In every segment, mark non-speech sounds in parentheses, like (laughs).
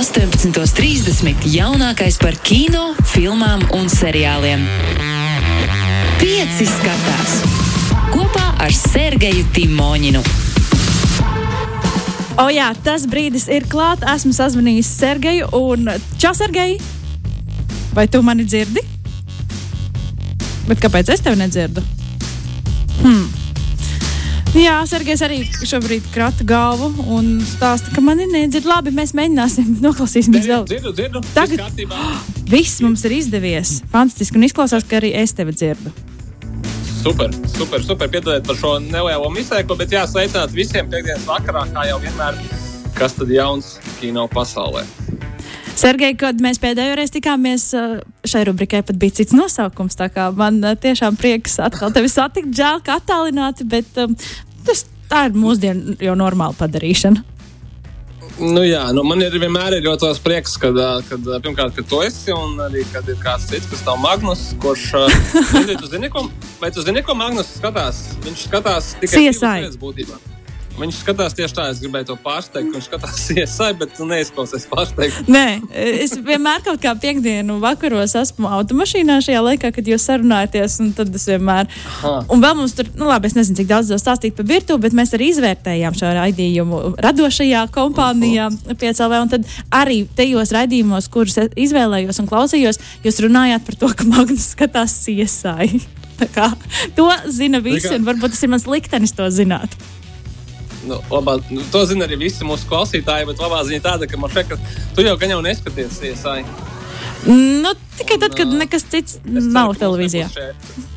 18.30. jaunākais par kino, filmām un seriāliem. Pieci skatās kopā ar Sergeju Timoņinu. O jā, tas brīdis ir klāts. Esmu sazvanījis Sergeju un Čau, Sergei! Vai tu mani dzirdi? Bet kāpēc es tevi nedzirdu? Hmm. Jā, Sergejs arī šobrīd krata galvu un stāsta, ka mani nedzird. Labi, mēs mēģināsim, (laughs) noklausīsimies vēl. Dzirdu, dzirdu. Tagad- Viss. (gasps) Viss mums ir izdevies. Fantastiski. Un izklausās, ka arī es tevi dzirdu. Super, super, super. Piedodiet par šo nelielo misēku, bet jāsveicināt visiem piekdienas vakarā, kā jau vienmēr. Kas tad jauns kino pasaulē? Sergei, kad mēs pēdējo reizi tikāmies, šai rubrikai pat bija cits nosaukums. tā kā Man tiešām prieks atkal tevi satikt. Žēl, ka attālināti, bet tas, tā ir mūsdienu jau normāla padarīšana. Nu, jā, nu, man ir vienmēr ir ļoti liels prieks, kad, kad pirmkārt, ka tu esi, un arī, kad ir kāds cits, kas nav Magnus, kurš, nezinu, (laughs) tu zini, ko, vai tu zini, ko Magnus skatās? Viņš skatās tikai divas CSI. lietas būtībā. Viņš skatās tieši tā, es gribēju to pārsteigt, viņš skatās (laughs) CSI, bet tu neizklausies pārsteigt. Nē, es vienmēr kaut kā piekdienu vakaros esmu automašīnā šajā laikā, kad jūs sarunājaties. un Tad es vienmēr. Aha. Un vēl mums tur, nu labi, es nezinu, cik daudz to stāstīt par virtuvi, bet mēs arī izvērtējām šo raidījumu radošajā kompānijā PCLV. Un tad arī tajos raidījumos, kurus izvēlējos un klausījos, jūs runājāt par to, ka Magnus skatās (laughs) kā, to zina visi, un varbūt tas ir mans liktenis to zināt. Nu, labā, nu, to zina arī visi mūsu klausītāji, bet labā ziņa tāda, ka man ka tu jau gan jau neskaties CSI. Nu, tikai tad, kad Un, nekas cits ceru, nav televīzijā. šeit-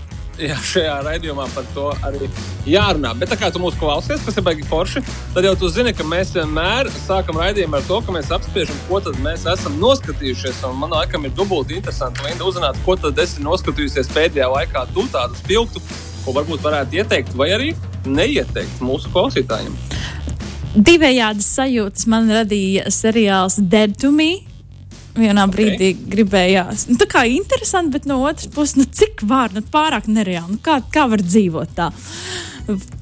Jā, šajā raidījumā par to arī jārunā. Bet, kā tu mūsu klausies, kas ir baigi forši, tad jau tu zini, ka mēs vienmēr sākam raidījumu ar to, ka mēs apspriežam, ko tad mēs esam noskatījušies. Un man liekas, ir dubulti interesanti, Linda, uzzināt, ko tad esi noskatījusies pēdējā laikā, tu tādu spilgtu, ko varbūt varētu ieteikt vai arī neieteikt mūsu klausītājiem. Divējādas sajūtas man radīja seriāls Dead to Me. Vienā brīdī okay. gribējās. Nu, tā kā interesanti, bet no otras puses, nu, cik var, nu, pārāk nereāli. Nu, kā, kā var dzīvot tā?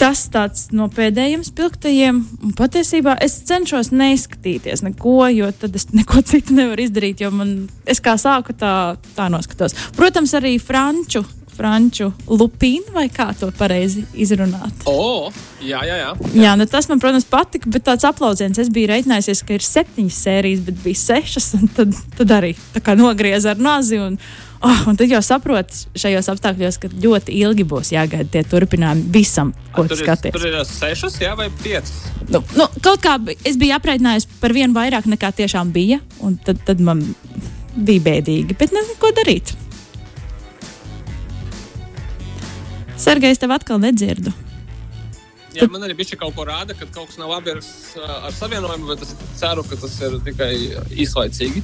Tas tāds no pēdējiem spilgtajiem. Un patiesībā es cenšos neskatīties neko, jo tad es neko citu nevaru izdarīt. Jo man, es kā sāku, tā, tā noskatos. Protams, arī franču. Franču lupīnu, vai kā to pareizi izrunāt? O, jā, jā, jā. Jā, nu tas man, protams, patika, bet tāds aplausiens. Es biju reiķinājusies, ka ir septiņas sērijas, bet bija sešas. un Tad, tad arī nogrieza ar nazi. Un, oh, un tad jau saproti šajos apstākļos, ka ļoti ilgi būs jāgaida tie turpinājumi visam, ko tu Tur ir, skaties. tur ir sešas, jā, vai piecas. Nu, nu, kaut kā es biju aprēķinājis par vienu vairāk nekā tiešām bija, un tad, tad man bija bēdīgi. Bet nezinu, ko darīt. Sergejs, tev atkal nedzirdu. Jā, man arī bija kaut ko rāda, ka kaut kas nav labi ar, ar savienojumu, bet es ceru, ka tas ir tikai īslaicīgi.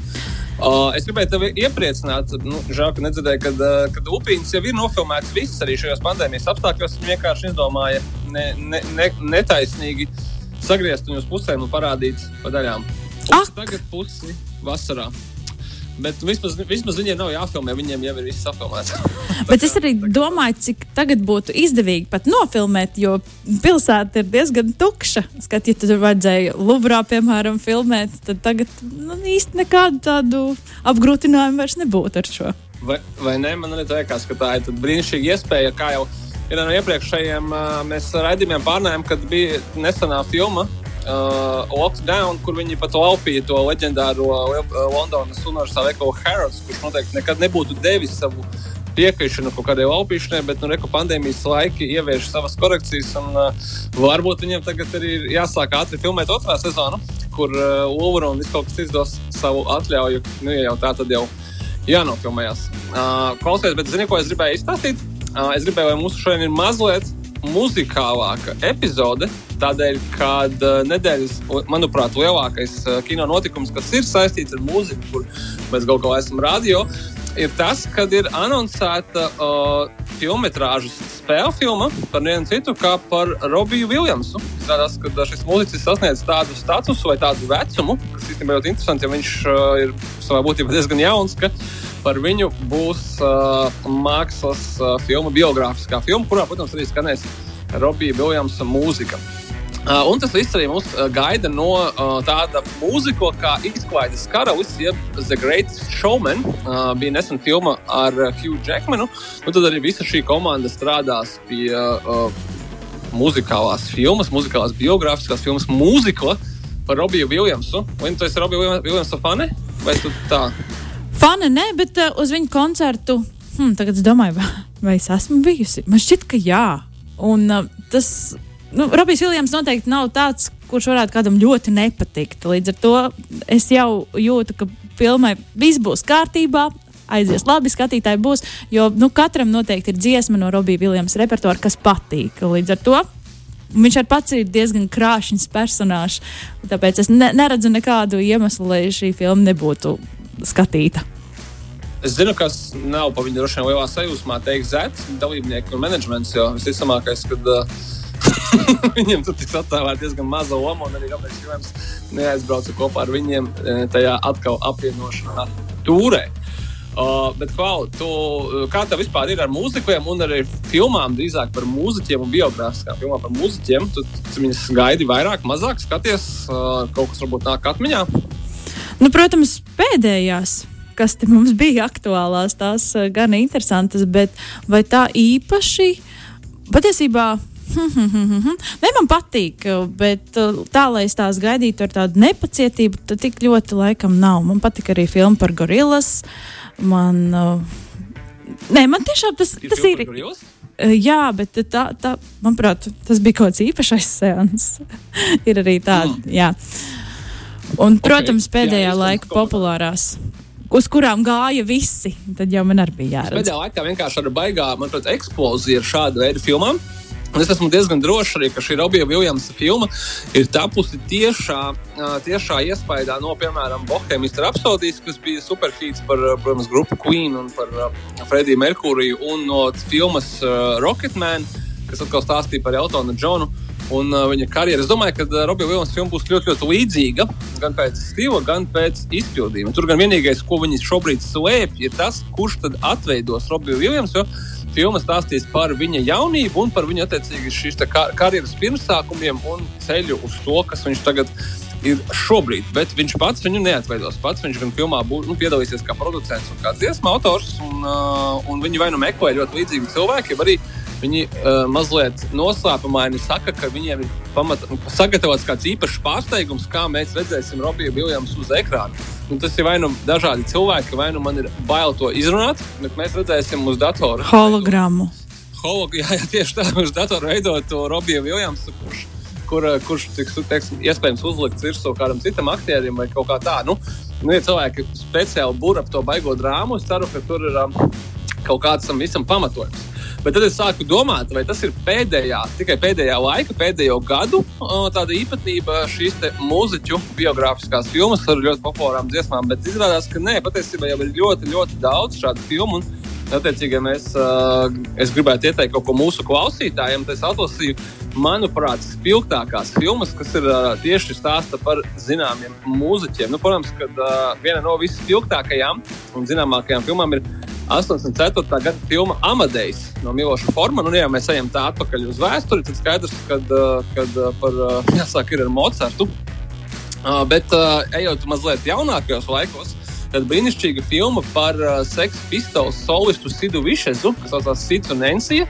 Uh, es gribēju tevi iepriecināt, nu, žēl, ka nedzirdēju, kad, kad upīns jau ir nofilmēts viss arī šajos pandēmijas apstākļos. Viņi vienkārši izdomāja ne, ne, ne, netaisnīgi sagriezt viņu uz pusēm un parādīt pa daļām. Pusi tagad pusi vasarā. Bet vismaz, vismaz viņiem nav jāfilmē, viņiem jau ir viss apfilmēts. (laughs) Bet es arī domāju, cik tagad būtu izdevīgi pat nofilmēt, jo pilsēta ir diezgan tukša. Skat, ja tur vajadzēja Luvrā, piemēram, filmēt, tad tagad nu, īsti nekādu tādu apgrūtinājumu vairs nebūtu ar šo. Vai, vai ne? Man arī liekas, ka tā ir brīnišķīga iespēja, kā jau ir no iepriekšējiem mēs raidījumiem pārnājām, kad bija nesenā filma. Uh, Lockdown, kur viņi pat laupīja to leģendāro Liel- Londonas Universitātes Eko Harrods, kurš noteikti nekad nebūtu devis savu piekrišanu kaut kādai laupīšanai, bet nu, reko pandēmijas laiki ievieš savas korekcijas. Un, uh, varbūt viņiem tagad arī ir jāsāk ātri filmēt otrā sezonu, kur uh, Ulvara un kaut kas izdos savu atļauju. Nu, ja jau tā tad jau jānofilmējas. Uh, klausies, bet zini, ko es gribēju izstāstīt? Uh, es gribēju, lai mūsu šodien ir mazliet muzikālāka epizode. Tādēļ, kad uh, nedēļas, manuprāt, lielākais uh, kino notikums, kas ir saistīts ar mūziku, kur mēs galu galā esam radio, ir tas, kad ir anoncēta uh, filmas spēļu filma par nevienu citu kā par Robiju Viljamsu. Izrādās, ka šis mūziķis sasniedz tādu statusu vai tādu vecumu, kas īstenībā ļoti interesanti, jo viņš uh, ir savā būtībā diezgan jauns. ka Par viņu būs uh, mākslas uh, filma, biogrāfiskā filma, kurā, protams, arī skanēs Robija Viljamsa mūzika. Uh, un tas viss arī mūs uh, gaida no uh, tāda mūzika, kā Izklaides karalis, jeb The Greatest Showman. Uh, bija nesen filma ar uh, Hugh Jackmanu. Un tad arī visa šī komanda strādās pie uh, muzikālās filmas, muzikālās biogrāfiskās filmas mūzikla par Robiju Viljamsu. Vai tu esi Robija Viljamsa fani? Vai tu tā? Fani, nē, bet uh, uz viņu koncertu. Hmm, tagad es domāju, vai, vai es esmu bijusi. Man šķiet, ka jā. Un uh, tas nu, Robijs Viljams noteikti nav tāds, kurš varētu kādam ļoti nepatikt. Līdz ar to es jau jūtu, ka filmai viss būs kārtībā. Aizies labi, skatītāji būs. Jo nu, katram noteikti ir dziesma no Robija Viljams repertuāra, kas patīk. Līdz ar to viņš ar pats ir diezgan krāšņs personāžs. Tāpēc es ne, neredzu nekādu iemeslu, lai šī filma nebūtu skatīta. Es zinu, kas nav pa viņu droši vien lielā sajūsmā, teikt, zēts, dalībnieki un menedžments. Jo visticamākais, kad uh, (laughs) viņiem tur tiks attēlēta diezgan maza loma, un arī Roberts Vilnius neaizbrauca kopā ar viņiem tajā atkal apvienošanā tūrē. Uh, bet, Klau, tu, kā tev vispār ir ar mūzikiem un arī filmām, drīzāk par mūziķiem un biogrāfiskām filmām par mūziķiem? Tu, tu viņus gaidi vairāk, mazāk skaties, uh, kaut kas varbūt nāk atmiņā? Nu, protams, pēdējās kas mums bija aktuālās, tās gan interesantas, bet vai tā īpaši patiesībā (laughs) Nē, man patīk, bet uh, tā, lai es tās gaidītu ar tādu nepacietību, tad tik ļoti laikam nav. Man patīk arī filma par gorillas. Man, uh, nē, man tiešām tas, tas ir. Jā, bet tā, tā, manuprāt, tas bija kaut kāds īpašs seans. (laughs) ir arī tāda, mm. Un, protams, okay. pēdējā jā, laika populārās uz kurām gāja visi. Tad jau man arī bija jāredz. Pēdējā laikā vienkārši ar baigā, manuprāt, eksplozija ar šādu veidu filmām. Es esmu diezgan drošs arī, ka šī Robija Viljamsa filma ir tapusi tiešā, tiešā iespējā no, piemēram, Bohēmijas rapsodijas, kas bija superhīts par, protams, grupu Queen un par Frediju Merkuriju, un no filmas Rocketman, kas atkal stāstīja par Eltonu Džonu. Un uh, viņa karjera. Es domāju, ka uh, Robija Vilnius filma būs ļoti, ļoti līdzīga gan pēc stila, gan pēc izpildījuma. Tur gan vienīgais, ko viņi šobrīd slēpj, ir tas, kurš tad atveidos Robiju Vilnius filma stāstīs par viņa jaunību un par viņa attiecīgi šīs kar karjeras pirmsākumiem un ceļu uz to, kas viņš tagad ir šobrīd. Bet viņš pats viņu neatveidos. Pats viņš gan filmā būs, nu, piedalīsies kā producents un kā dziesmu autors. Un, uh, un viņi vai nu meklē ļoti līdzīgi cilvēki, vai arī viņi uh, mazliet noslēpumaini saka, ka viņiem ir pamat, sagatavots kāds īpašs pārsteigums, kā mēs redzēsim Robiju Viljamsu uz ekrāna. Un tas ir vai nu dažādi cilvēki, vai nu man ir bail to izrunāt, bet mēs redzēsim uz datora hologrammu. Holog, (laughs) jā, jā, tieši tā, uz datora veidot to Robiju Viljamsu, kurš, kur, kurš tiks, teiksim, iespējams uzlikts virsū kādam citam aktierim vai kaut kā tā. Nu, nu, ja cilvēki speciāli būr ap to baigo drāmu, es ceru, ka tur ir um, kaut kāds tam visam pamatojums. Bet tad es sāku domāt, vai tas ir pēdējā, tikai pēdējā laika, pēdējo gadu tāda īpatnība šīs mūziķu biogrāfiskās filmas ar ļoti populārām dziesmām. Bet izrādās, ka nē, patiesībā jau ir ļoti, ļoti daudz šādu filmu. Un, attiecīgi, ja mēs, es gribētu ieteikt kaut ko mūsu klausītājiem, tad es atlasīju, manuprāt, spilgtākās filmas, kas ir tieši stāsta par zināmiem mūziķiem. Nu, protams, ka viena no visspilgtākajām un zināmākajām filmām ir 84. gada filma Amadejs no Miloša Formana. Nu, ja mēs ejam tā atpakaļ uz vēsturi, tad skaidrs, ka uh, par, uh, jāsāk ir ar Mocartu. Uh, bet ejot mazliet jaunākajos laikos, tad brīnišķīga filma par uh, seksa pistoles solistu Sidu Višezu, kas saucās Sits un Ensija.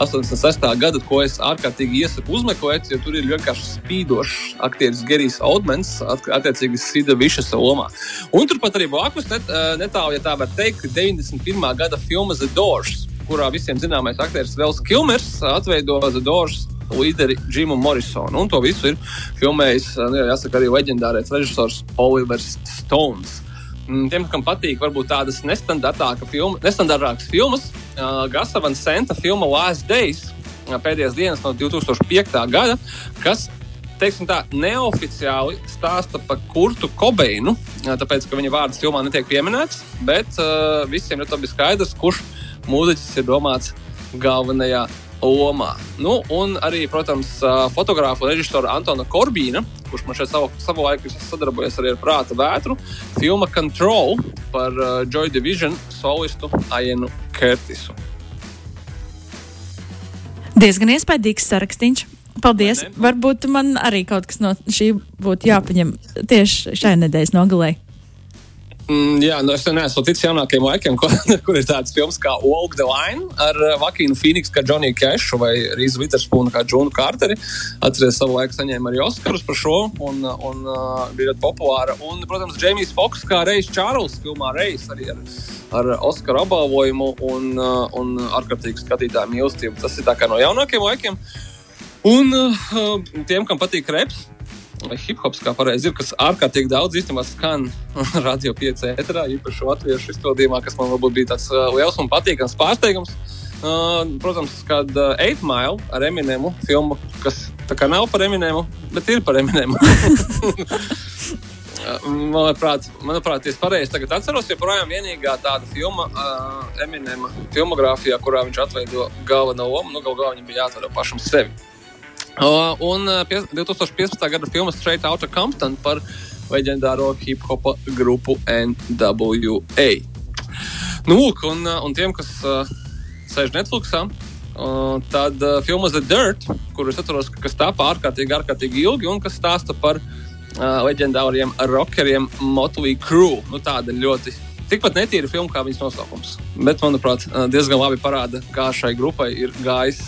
86. gada, ko es ārkārtīgi iesaku uzmeklēt, jo tur ir vienkārši spīdošs aktieris Gerijs Oldmans, attiecīgi Sida Višesa lomā. Un turpat arī blakus net, netālu, ja tā var teikt, 91. gada filma The Doors, kurā visiem zināmais aktieris Vels Kilmers atveido The Doors līderi Džimu Morrisonu. Un to visu ir filmējis, nu, jāsaka, arī leģendārais režisors Olivers Stones. Mm, tiem, kam patīk, varbūt tādas filmas, nestandartākas filmas, uh, Gasa Van Senta filma Last Days, pēdējās dienas no 2005. gada, kas teiksim tā, neoficiāli stāsta par Kurtu Kobeinu, tāpēc, ka viņa vārds filmā netiek pieminēts, bet uh, visiem ir skaidrs, kurš mūziķis ir domāts galvenajā lomā. Nu, un arī, protams, fotogrāfa un režisora Antona Korbīna, kurš man šeit savu, savu laiku sadarbojas arī ar Prāta vētru, filma Control par Joy Division solistu Aienu Kertisu. Diezgan iespaidīgs sarakstīns. Paldies! Varbūt man arī kaut kas no šī būtu jāpaņem tieši šai nedēļas nogalē. Mm, jā, nu es neesmu ticis jaunākajiem laikiem, (laughs) kur, kur ir tāds filmas kā Walk the Line ar Vakīnu Phoenixu, kā Džoniju Kešu vai Rīzu Witherspoonu, kā Džonu Kārteri. Atceries, savu laiku saņēma arī Oskarus par šo un, un uh, bija ļoti populāra. Un, protams, Džeimijs Foks kā Reis Čārls filmā Reis arī ar, ar Oskaru apbalvojumu un, uh, un ārkārtīgi skatītāju mīlestību. Tas ir tā kā no jaunākiem laikiem. Un uh, tiem, kam patīk reps, vai hip hops, kā pareizi ir, kas ārkārtīgi daudz īstenībā skan (laughs) radio 5 etrā, īpaši latviešu izpildījumā, kas man varbūt bija tāds liels un patīkams pārsteigums. Uh, protams, kad uh, 8 Mile ar Eminemu filmu, kas tā kā nav par Eminemu, bet ir par Eminemu. (laughs) manuprāt, manuprāt, es pareizi tagad atceros, joprojām vienīgā tāda filma uh, Eminema filmogrāfijā, kurā viņš atveido galveno lomu, nu, galvā viņam bija jāatveido pašam sevi. Uh, un uh, 2015. gada filma Straight Outta Compton par leģendāro hip hop grupu NWA. Nu, lūk, un, uh, un tiem, kas uh, sēž Netflixā, uh, tad uh, filma The Dirt, kuras atceros, kas tāpa ārkārtīgi, ārkārtīgi ilgi un kas stāsta par uh, leģendāriem rockeriem Motley Crue. Nu, tāda ļoti tikpat netīra filma kā viņas nosaukums. Bet, manuprāt, diezgan labi parāda, kā šai grupai ir gājis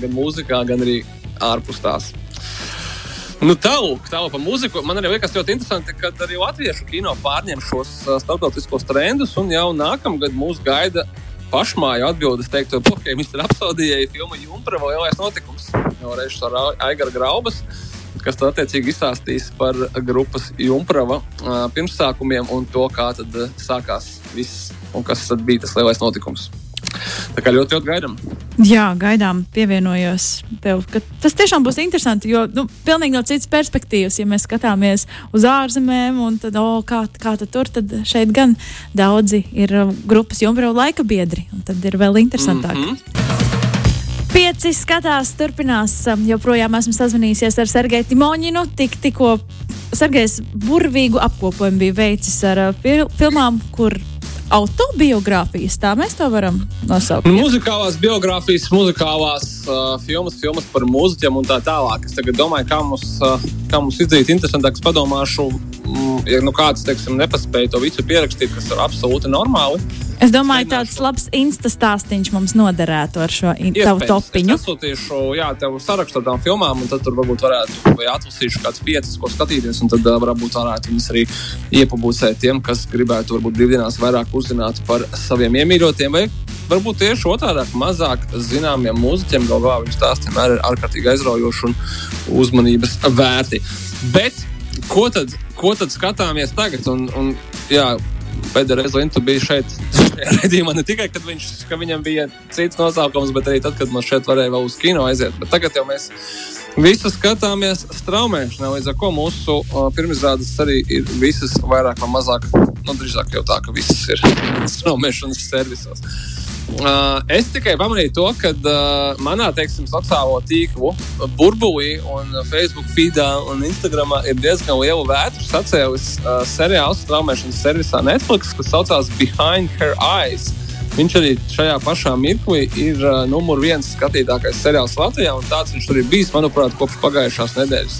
gan mūzikā, gan arī ārpus tās. Nu, tālāk, tālāk par mūziku. Man arī liekas ļoti interesanti, ka arī latviešu kino pārņem šos starptautiskos trendus, un jau nākamgad mūs gaida pašmāju atbildes teikt, ka Mr. Apsodījai filma Junkrava lielais notikums no režisora Aigara Graubas, kas tad attiecīgi izstāstīs par grupas Junkrava pirmsākumiem un to, kā tad sākās viss un kas tad bija tas lielais notikums. Tā kā ļoti, ļoti gaidām. Jā, gaidām, pievienojos tev. Tas tiešām būs interesanti, jo nu, pilnīgi no citas perspektīvas, ja mēs skatāmies uz ārzemēm, un tad, oh, kā, kā tad tur, tad šeit gan daudzi ir um, grupas jumbrau laika biedri, un tad ir vēl interesantāk. Mm -hmm. Pieci skatās, turpinās. Um, joprojām esmu sazvanījusies ar Sergeju Timoņinu. Tik, tikko Sergejs burvīgu apkopojumu bija veicis ar uh, fil filmām, kur autobiogrāfijas, tā mēs to varam nosaukt. Nu, muzikālās biogrāfijas, muzikālās uh, filmas, filmas par mūziķiem un tā tālāk. Es tagad domāju, kā mums, uh, kā mums izdarīt interesantāks. Padomāšu, mm, ja nu kāds teiksim, nepaspēja to visu pierakstīt, kas ir absolūti normāli. Es domāju, tāds labs insta stāstīns mums noderētu ar šo tavu topiņu. Es atsūtīšu, jā, tev sarakstu ar tām filmām, un tad tur varbūt varētu, vai atlasīšu kāds piecas, ko skatīties, un tad uh, varbūt varētu viņas arī iepabūsēt tiem, kas gribētu varbūt brīvdienās vairāk uzzināt par saviem iemīļotiem, vai varbūt tieši otrādi mazāk zināmiem mūziķiem, galvā viņu stāstiem ir ārkārtīgi aizraujoši un uzmanības vērti. Bet ko tad, ko tad skatāmies tagad? Un, un, jā, pēdējā reize Lintu bija šeit. Redzījumā ne tikai, kad viņš, ka viņam bija cits nosaukums, bet arī tad, kad man šeit varēja vēl uz kino aiziet. Bet tagad jau mēs visu skatāmies straumēšanā, līdz ar ko mūsu uh, pirmizrādes arī ir visas vairāk vai mazāk, nu, drīzāk jau tā, ka visas ir straumēšanas servisos. Uh, es tikai pamanīju to, ka uh, manā teiksim, sociālo tīklu burbulī, un Facebook feedā un Instagramā ir diezgan liela vētra sacēlis uh, seriāls straumēšanas servisā Netflix, kas saucās Behind Her Eyes. Viņš arī šajā pašā mirklī ir uh, numur viens skatītākais seriāls Latvijā, un tāds viņš ir bijis, manuprāt, kopš pagājušās nedēļas.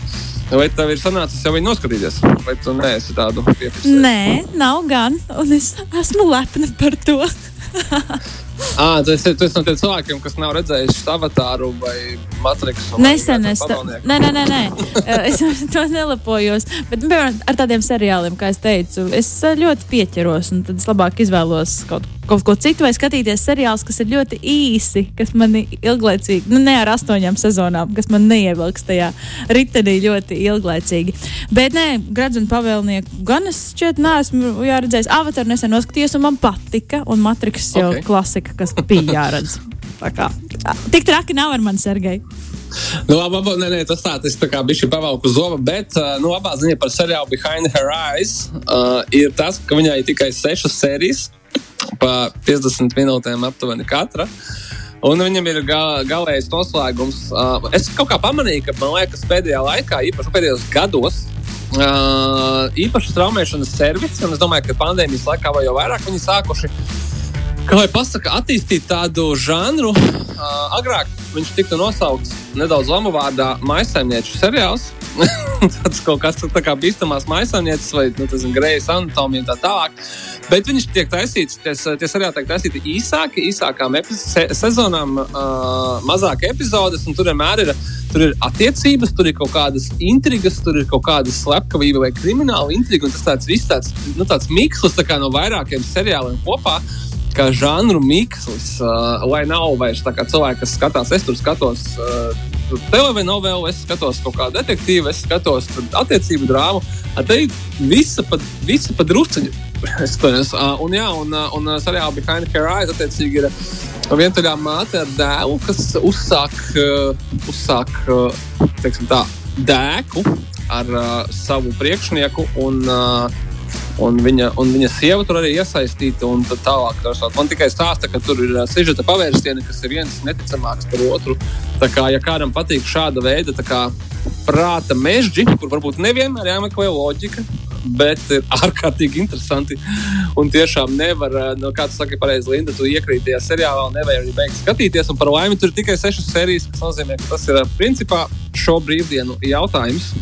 Vai tev ir sanācis jau viņu noskatīties? Vai tu neesi tādu pieprasījis? Nē, nav gan, un es esmu lepna par to. (laughs) Ah, tu esi, tu esi no tiem cilvēkiem, kas nav redzējuši avatāru vai matriksu. Nesen es to nē, nē, nē, nē. (laughs) es to nelepojos. Bet, piemēram, ar tādiem seriāliem, kā es teicu, es ļoti pieķeros, un tad es labāk izvēlos kaut kaut ko citu, vai skatīties seriālus, kas ir ļoti īsi, kas man ilglaicīgi, nu, ne ar astoņām sezonām, kas man neievilks tajā ritenī ļoti ilglaicīgi. Bet, nē, Gradz un Pavēlnieku gan es šķiet neesmu jāredzējis. Avatar nesen noskatījos, un man patika, un Matrix jau okay. klasika, kas bija jāredz. Kā, tik traki nav ar mani, Sergei. Nu, labi, labi, nē, nē, tas tā, tas tā kā bija pavalku zova, bet nu, labā ziņa par seriālu Behind Her Eyes uh, ir tas, ka viņai ir tikai sešas sērijas pa 50 minūtēm aptuveni katra. Un viņam ir ga galējais noslēgums. Uh, es kaut kā pamanīju, ka man liekas, pēdējā laikā, īpaši pēdējos gados, uh, īpaši traumēšanas servisi, un es domāju, ka pandēmijas laikā vēl jau vairāk viņi sākuši. Kā lai pasakā, attīstīt tādu žanru, uh, agrāk viņš tiktu nosaukts nedaudz lamu vārdā maisaimnieču seriāls. (laughs) Tas kaut kas tāds kā bīstamās maisaimnieces vai nu, grejas anatomija un tā tālāk. Bet viņš tiek taisīts, tie, seriāli tiek taisīti īsāki, īsākām se, sezonām, uh, mazāk epizodes, un tur vienmēr ir, tur ir attiecības, tur ir kaut kādas intrigas, tur ir kaut kāda slepkavība vai krimināla intriga, tas tāds viss tāds, nu, tāds mikslis tā no vairākiem seriāliem kopā kā žanru mikslis, uh, lai nav vairs tā kā cilvēki, kas skatās, es tur skatos. Uh, Telenovelu, es skatos kaut kādu detektīvu, es skatos attiecību drāmu. Te ir visa pa, visa pa drusciņu. uh, (laughs) un, jā, un, un seriāla Behind Her Eyes attiecīgi ir vientuļā māte ar dēlu, kas uzsāk, uh, uzsāk uh, teiksim tā, dēku ar uh, savu priekšnieku. Un, uh, Un viņa, un viņa sieva tur arī iesaistīta. Tālāk, man tikai stāsta, ka tur ir sižeta pavērsieni, kas ir viens neticamāks par otru. Tā kā, ja kādam patīk šāda veida kā, prāta mežģi, kur varbūt nevienmēr jāmeklē loģika, bet ir (laughs) ārkārtīgi interesanti. Un tiešām nevar, no kā tu saki, pareizi, Linda, tu iekrīt tajā seriālā un nevari arī beigt skatīties. Un par laimi tur ir tikai sešas sērijas, kas nozīmē, ka tas ir principā šo brīvdienu jautājums.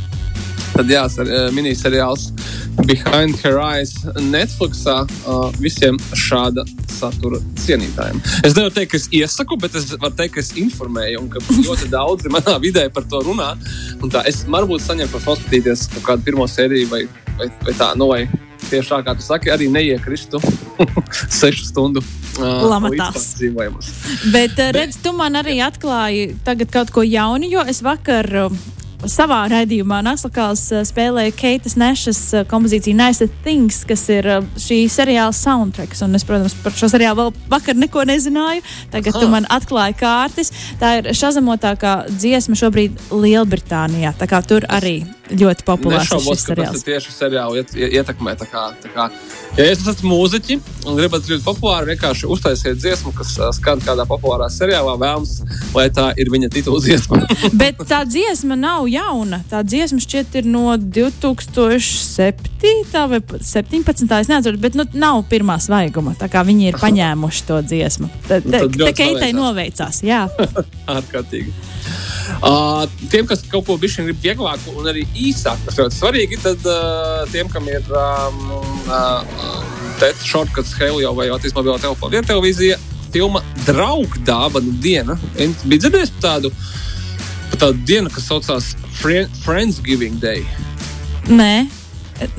Tad jā, miniseriāls Behind Her Eyes Netflixā uh, visiem šāda satura cienītājiem. Es nevaru teikt, ka es iesaku, bet es varu teikt, ka es informēju, un ka ļoti daudzi manā vidē par to runā. Tā, es varbūt saņemu par paskatīties kaut kādu pirmo sēriju vai, vai, vai tā, nu, vai tieši tā kā tu saki, arī neiekristu (laughs) sešu stundu. Uh, Lamatās. Bet, redz, tu man arī atklāji tagad kaut ko jaunu, jo es vakar savā raidījumā Naslakāls eh, spēlēja Keitas Nešas eh, kompozīciju Nice Things, kas ir eh, šī seriāla soundtracks. Un es, protams, par šo seriālu vēl vakar neko nezināju. Tagad Aha. tu man atklāji kārtas. Tā ir šazamotākā dziesma šobrīd Lielbritānijā. Tā kā tur arī ļoti populārs šis seriāls. Tas tieši seriālu iet, ietekmē. Tā kā, tā kā, ja es esmu mūziķi un gribat kļūt populāri, vienkārši uztaisiet dziesmu, kas skan kādā populārā seriālā, vēlams, lai tā ir viņa titula dziesma. (laughs) Bet tā dziesma nav jauna. Tā dziesma šķiet ir no 2007. vai 17. Es nezinu, bet nu, nav pirmā svaiguma. Tā kā viņi ir (laughs) paņēmuši to dziesmu. Tā kā Keitai noveicās. Jā, (laughs) ārkārtīgi. Uh, tiem, kas kaut ko bijuši grib vieglāk un arī īsāk, tas ļoti svarīgi, tad uh, tiem, kam ir um, uh, shortcuts, Helio vai Latvijas mobilā telefona vieta televīzija, filma Draugdāvanu diena. Viņš bija dzirdējis par tādu, par tādu dienu, kas saucās Friendsgiving Day. Nē,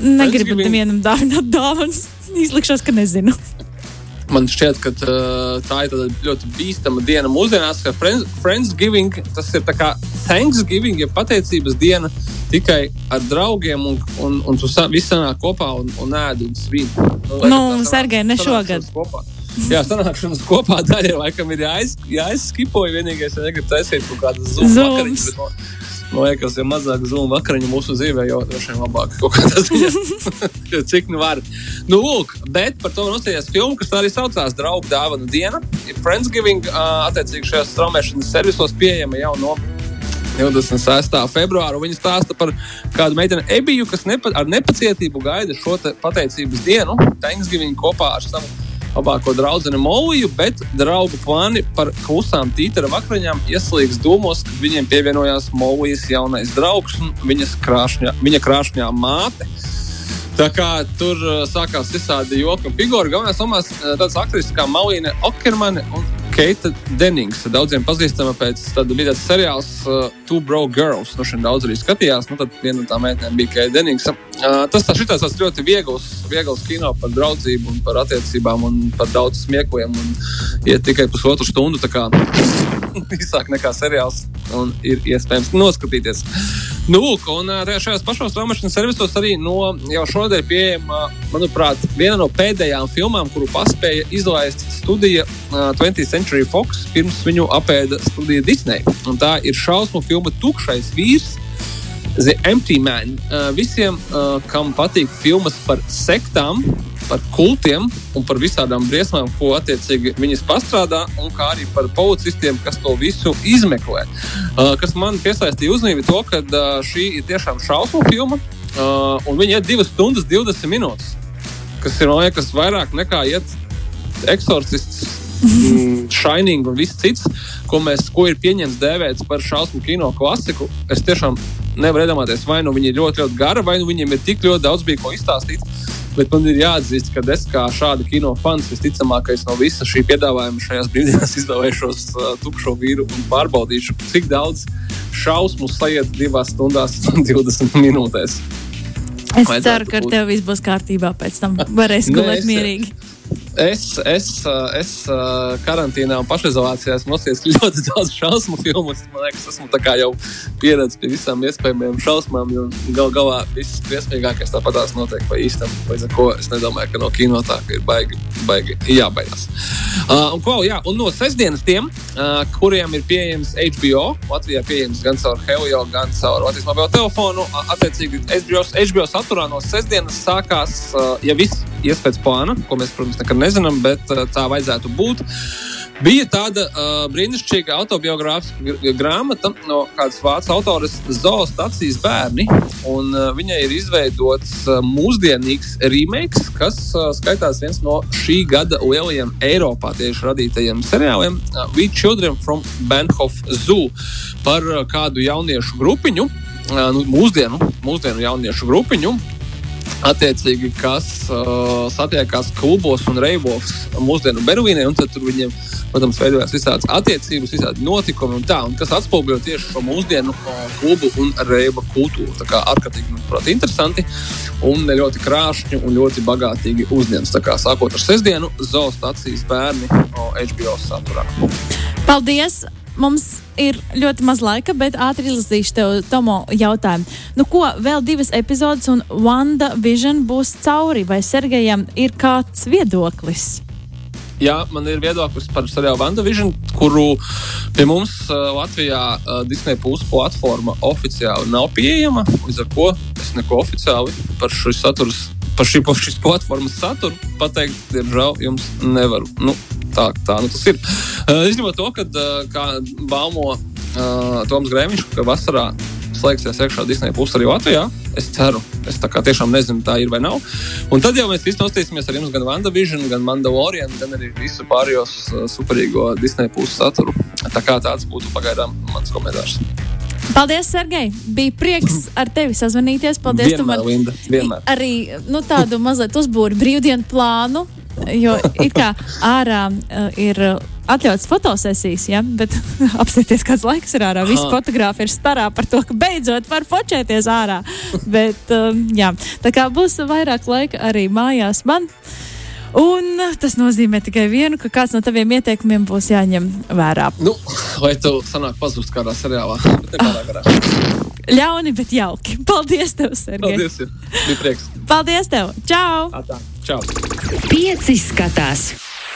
negribu nevienam dāvināt dāvanas. Izlikšos, ka nezinu. Man šķiet, ka tā ir ļoti bīstama diena mūsdienās, ka friends, Friendsgiving tas ir kā Thanksgiving, ja pateicības diena tikai ar draugiem, un, un, un tu visi sanāk kopā un, un ēd un svin. Nu, nu Sergei, ne šogad. Jā, sanākšanas kopā daļai laikam ir jāiz, jāizskipo. Vienīgais, ja negribu taisīt kaut kādas zūmas. Man liekas, jo mazāk zūmu vakariņu mūsu dzīvē, jo droši vien labāk kaut kādā ziņā. (laughs) Cik nu var. Nu, lūk, bet par to nostājās filmu, kas arī saucās Draugu dāvanu diena. Ir Friendsgiving, attiecīgi šajos straumēšanas servisos pieejama jau no 26. februāra. Viņa stāsta par kādu meiteni Ebiju, kas nepa, ar nepacietību gaida šo pateicības dienu, Thanksgiving kopā ar savu labāko draugu Moliju, bet draugu plāni par klusām tītara vakariņām ieslīgs domos, kad viņiem pievienojās Molijas jaunais draugs un krāšņā, viņa krāšņā māte. Tā kā tur uh, sākās visādi joki un figūri. Galvenais somās uh, tāds aktris kā Malīna Okermane un Keita Denings. Daudziem pazīstama pēc tāda bija tāds seriāls uh, Two Bro Girls. Nu, šodien daudz arī skatījās. Nu, tad viena no tām meitenēm bija Keita Denings. Uh, tas tā šitāds tāds ļoti viegls, viegls kino par draudzību un par attiecībām un par daudz smiekliem. Un iet tikai pusotru stundu. Tā kā (laughs) īsāk nekā seriāls. Un ir iespējams noskatīties. Nu, lūk, un šajos pašos traumašanas servisos arī no jau šodien pieejama, manuprāt, viena no pēdējām filmām, kuru paspēja izlaist studija uh, 20th Century Fox pirms viņu apēda studija Disney. Un tā ir šausmu filma Tukšais vīrs. The Empty Man. Visiem, kam patīk filmas par sektām, par kultiem un par visādām briesmām, ko attiecīgi viņas pastrādā, un kā arī par policistiem, kas to visu izmeklē. Uh, kas man piesaistīja uzmanību, to, ka uh, šī ir tiešām šausmu filma, uh, un viņa ir 2 stundas 20 minūtes, kas ir, man liekas, vairāk nekā iet eksorcists. Mm, Shining un viss cits. ko, mēs, ko ir pieņemts dēvēt par šausmu kino klasiku, es tiešām nevaru iedomāties, vai nu viņi ir ļoti, ļoti gari, vai nu viņiem ir tik ļoti daudz bija ko izstāstīt. Bet man ir jāatzīst, ka es kā šāda kino fans visticamākais no visa šī piedāvājuma šajās brīvdienās (laughs) izvēlēšos uh, tukšo vīru un pārbaudīšu, cik daudz šausmu sajiet divās stundās un (laughs) 20 minūtēs. Es Vajadzētu ceru, ka ar tevi viss būs kārtībā. Pēc tam varēs gulēt mierīgi. Es, es, es karantīnā un pašizolācijā esmu noskaidrojis (laughs) ļoti daudz šausmu filmu. Man liekas, esmu jau pieredzējis pie visām iespējamajām šausmām. Galu galā viss briesmīgākais tāpatās notiek pa īstam. Līdz ar to es nedomāju, ka no kino tā ir baigi, baigi jābaidās. Uh, un, ko, jā, un no sestdienas tiem, uh, kuriem ir pieejams HBO, Latvijā pieejams gan caur Helio, gan caur Latvijas mobilo telefonu, attiecīgi HBO, HBO saturā no sestdienas sākās, uh, ja viss ies pēc plāna, ko mēs, protams, nekad nezinām, bet uh, tā vajadzētu būt. Bija tāda uh, brīnišķīga autobiogrāfiska grāmata no kādas vācu autores Zoostacijas bērni. Un, uh, viņai ir izveidots uh, mūsdienīgs remakes, kas uh, skaitās viens no šī gada lielajiem Eiropā tieši radītajiem seriāliem uh, We Children from Benhof Zoo par uh, kādu jauniešu grupiņu. Uh, nu, mūsdienu, mūsdienu jauniešu grupiņu, attiecīgi, kas uh, satiekās klubos un reivos mūsdienu Berlīnē. Tur viņiem, protams, veidojās visādas attiecības, visādi notikumi un tā, un kas atspoguļo tieši šo mūsdienu uh, klubu un reiva kultūru. Tā kā ārkārtīgi, manuprāt, interesanti un ļoti krāšņi un ļoti bagātīgi uzņemts. Tā kā sākot ar sestdienu, zoostacijas bērni no HBO saturā. Paldies! Mums ir ļoti maz laika, bet ātri izlasīšu tev Tomo jautājumu. Nu, ko vēl divas epizodes un Wanda Vision būs cauri, vai Sergejam ir kāds viedoklis? Jā, man ir viedoklis par seriālu Vandavision, kuru pie mums uh, Latvijā uh, Disneja puses platforma oficiāli nav pieejama. Līdz ar to es neko oficiāli par šo saturu, par šī, šīs platformas saturu pateikt, diemžēl, jums nevaru. Nu, tā, tā nu tas ir. Uh, izņemot to, ka, uh, kā baumo uh, Toms Grēmiņš, ka vasarā slēgsies iekšā Disneja pusē arī Latvijā. Es ceru, es tā kā tiešām nezinu, tā ir vai nav. Un tad jau mēs visi nostīsimies ar jums gan WandaVision, gan Mandalorian, gan arī visu pārējos uh, superīgo Disneja puses saturu. Tā kā tāds būtu pagaidām mans komentārs. Paldies, Sergei! Bija prieks ar tevi sazvanīties. Paldies, vienmēr, man Linda, vienmēr. arī nu, tādu mazliet uzbūri brīvdienu plānu. Jo it kā ārā uh, ir atļauts fotosesijas, ja? bet (laughs) apstāties, kāds laiks ir ārā. Visi fotografi ir starā par to, ka beidzot var fočēties ārā. bet, um, jā, tā kā būs vairāk laika arī mājās man. Un tas nozīmē tikai vienu, ka kāds no taviem ieteikumiem būs jāņem vērā. Nu, vai tu sanāk pazust kādā seriālā? (laughs) Ļauni, bet jauki. Paldies, tev, Sergei. Paldies, ja. bija prieks. Paldies tev. Čau! Atā. Čau! Pieci skatās!